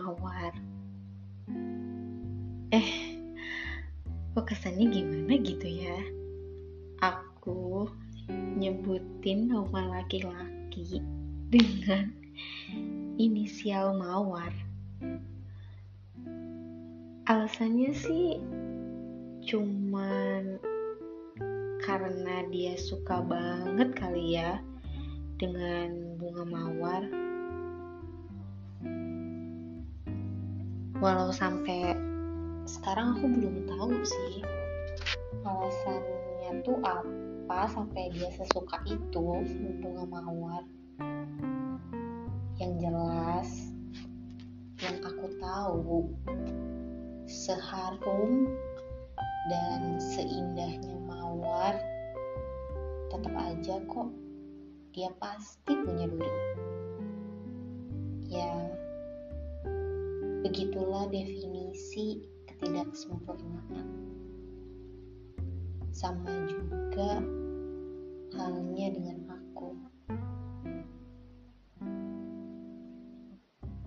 Mawar. Eh, kok kesannya gimana gitu ya? Aku nyebutin nama laki-laki dengan inisial Mawar. Alasannya sih cuman karena dia suka banget kali ya dengan bunga mawar. Walau sampai sekarang aku belum tahu sih alasannya tuh apa sampai dia sesuka itu bunga mawar. Yang jelas yang aku tahu seharum dan seindahnya mawar tetap aja kok dia pasti punya duri begitulah definisi ketidaksempurnaan sama juga halnya dengan aku.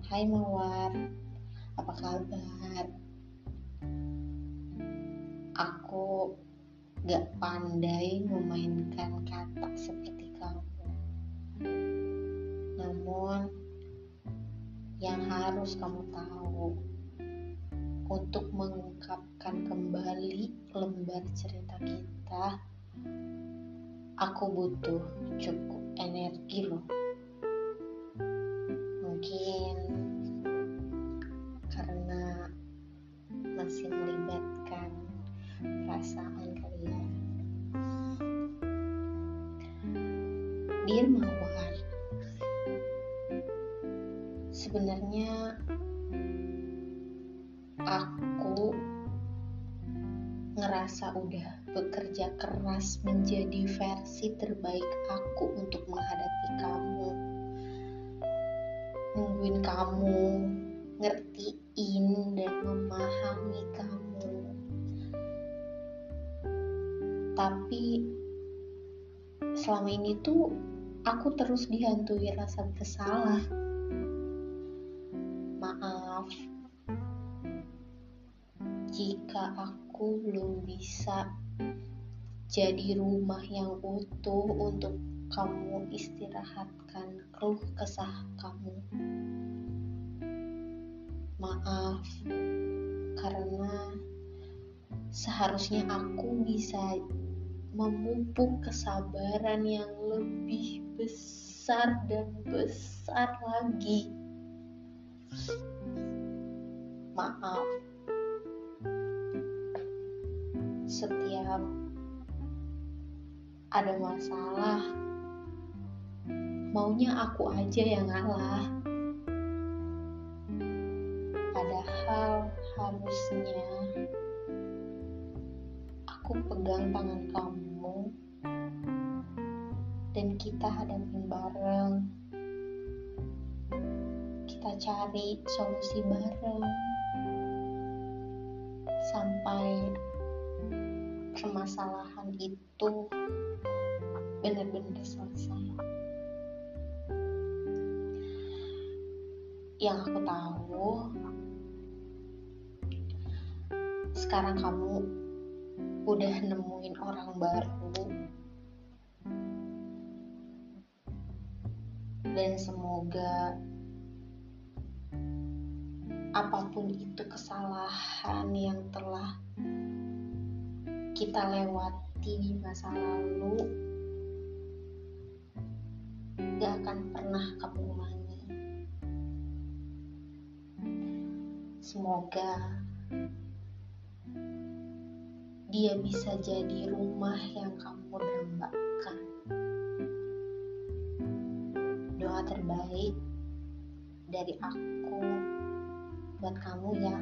Hai Mawar apa kabar? Aku gak pandai memainkan harus kamu tahu. Untuk mengungkapkan kembali lembar cerita kita, aku butuh cukup energi loh. Mungkin karena masih melibatkan perasaan kali ya Dear Mawar sebenarnya aku ngerasa udah bekerja keras menjadi versi terbaik aku untuk menghadapi kamu. Nungguin kamu ngertiin dan memahami kamu. Tapi selama ini tuh aku terus dihantui rasa bersalah maaf jika aku belum bisa jadi rumah yang utuh untuk kamu istirahatkan keluh kesah kamu maaf karena seharusnya aku bisa memupuk kesabaran yang lebih besar dan besar lagi. Maaf, setiap ada masalah, maunya aku aja yang ngalah. Padahal harusnya aku pegang tangan kamu dan kita hadapin bareng kita cari solusi bareng. Sampai permasalahan itu benar-benar selesai. Yang aku tahu sekarang kamu udah nemuin orang baru. Dan semoga apa pun itu kesalahan yang telah kita lewati di masa lalu gak akan pernah kamu semoga dia bisa jadi rumah yang kamu dambakan. Doa terbaik dari aku buat kamu ya.